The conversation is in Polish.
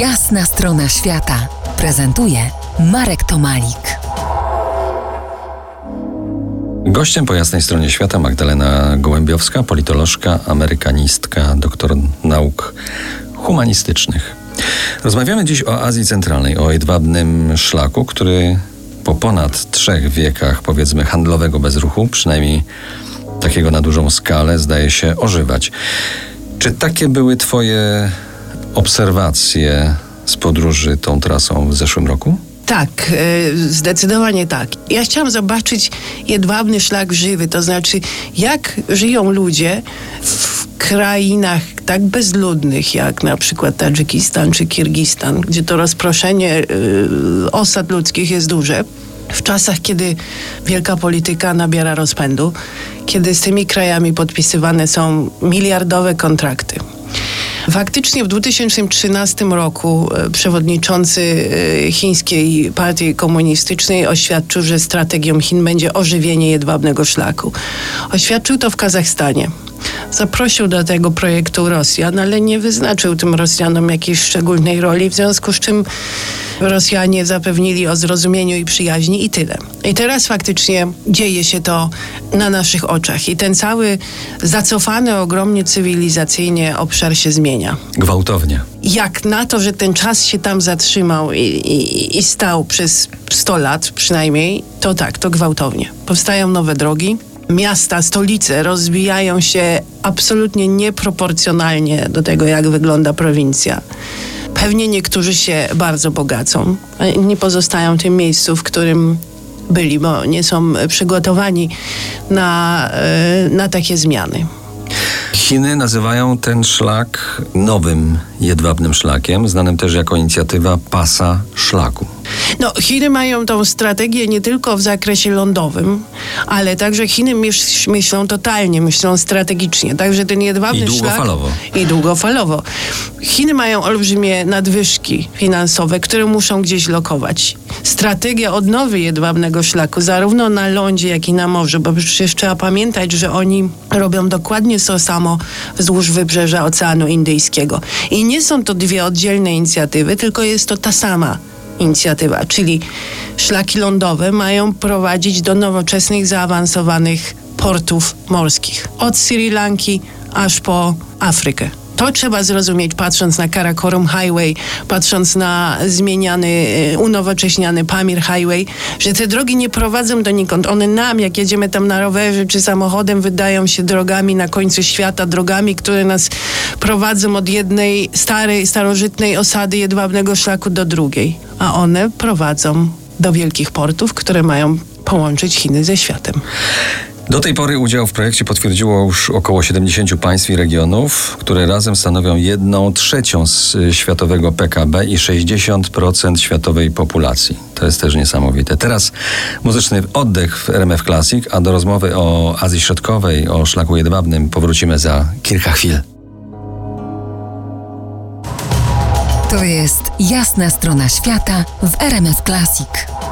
Jasna strona świata prezentuje Marek Tomalik. Gościem po jasnej stronie świata Magdalena Gołębiowska, politolożka, amerykanistka, doktor nauk humanistycznych. Rozmawiamy dziś o Azji Centralnej, o jedwabnym szlaku, który po ponad trzech wiekach, powiedzmy, handlowego bezruchu, przynajmniej takiego na dużą skalę, zdaje się ożywać. Czy takie były Twoje obserwacje z podróży tą trasą w zeszłym roku? Tak, e, zdecydowanie tak. Ja chciałam zobaczyć jedwabny szlak żywy, to znaczy jak żyją ludzie w krainach tak bezludnych jak na przykład Tadżykistan czy Kirgistan, gdzie to rozproszenie e, osad ludzkich jest duże. W czasach, kiedy wielka polityka nabiera rozpędu, kiedy z tymi krajami podpisywane są miliardowe kontrakty. Faktycznie w 2013 roku e, przewodniczący e, chińskiej partii komunistycznej oświadczył, że strategią Chin będzie ożywienie jedwabnego szlaku. Oświadczył to w Kazachstanie. Zaprosił do tego projektu Rosjan, ale nie wyznaczył tym Rosjanom jakiejś szczególnej roli, w związku z czym Rosjanie zapewnili o zrozumieniu i przyjaźni i tyle. I teraz faktycznie dzieje się to na naszych oczach i ten cały zacofany ogromnie cywilizacyjnie obszar się zmienia. Gwałtownie. Jak na to, że ten czas się tam zatrzymał i, i, i stał przez 100 lat przynajmniej, to tak, to gwałtownie. Powstają nowe drogi, miasta, stolice rozwijają się absolutnie nieproporcjonalnie do tego, jak wygląda prowincja. Pewnie niektórzy się bardzo bogacą, nie pozostają w tym miejscu, w którym byli, bo nie są przygotowani na, e, na takie zmiany. Chiny nazywają ten szlak nowym jedwabnym szlakiem, znanym też jako inicjatywa pasa szlaku. No, Chiny mają tą strategię nie tylko w zakresie lądowym, ale także Chiny myśl, myślą totalnie, myślą strategicznie. Także ten jedwabny I długofalowo. Szlak, I długofalowo. Chiny mają olbrzymie nadwyżki finansowe, które muszą gdzieś lokować. Strategia odnowy jedwabnego szlaku, zarówno na lądzie, jak i na morzu, bo przecież trzeba pamiętać, że oni robią dokładnie to samo wzdłuż wybrzeża Oceanu Indyjskiego. I nie są to dwie oddzielne inicjatywy, tylko jest to ta sama inicjatywa, czyli szlaki lądowe mają prowadzić do nowoczesnych, zaawansowanych portów morskich. Od Sri Lanki aż po Afrykę. To trzeba zrozumieć, patrząc na Karakorum Highway, patrząc na zmieniany, e, unowocześniany Pamir Highway, że te drogi nie prowadzą donikąd. One nam, jak jedziemy tam na rowerze czy samochodem, wydają się drogami na końcu świata, drogami, które nas prowadzą od jednej starej, starożytnej osady jedwabnego szlaku do drugiej. A one prowadzą do wielkich portów, które mają połączyć Chiny ze światem. Do tej pory udział w projekcie potwierdziło już około 70 państw i regionów, które razem stanowią jedną trzecią z y, światowego PKB i 60% światowej populacji. To jest też niesamowite. Teraz muzyczny oddech w RMF Classic, a do rozmowy o Azji Środkowej, o szlaku jedwabnym powrócimy za kilka chwil. To jest jasna strona świata w RMF Classic.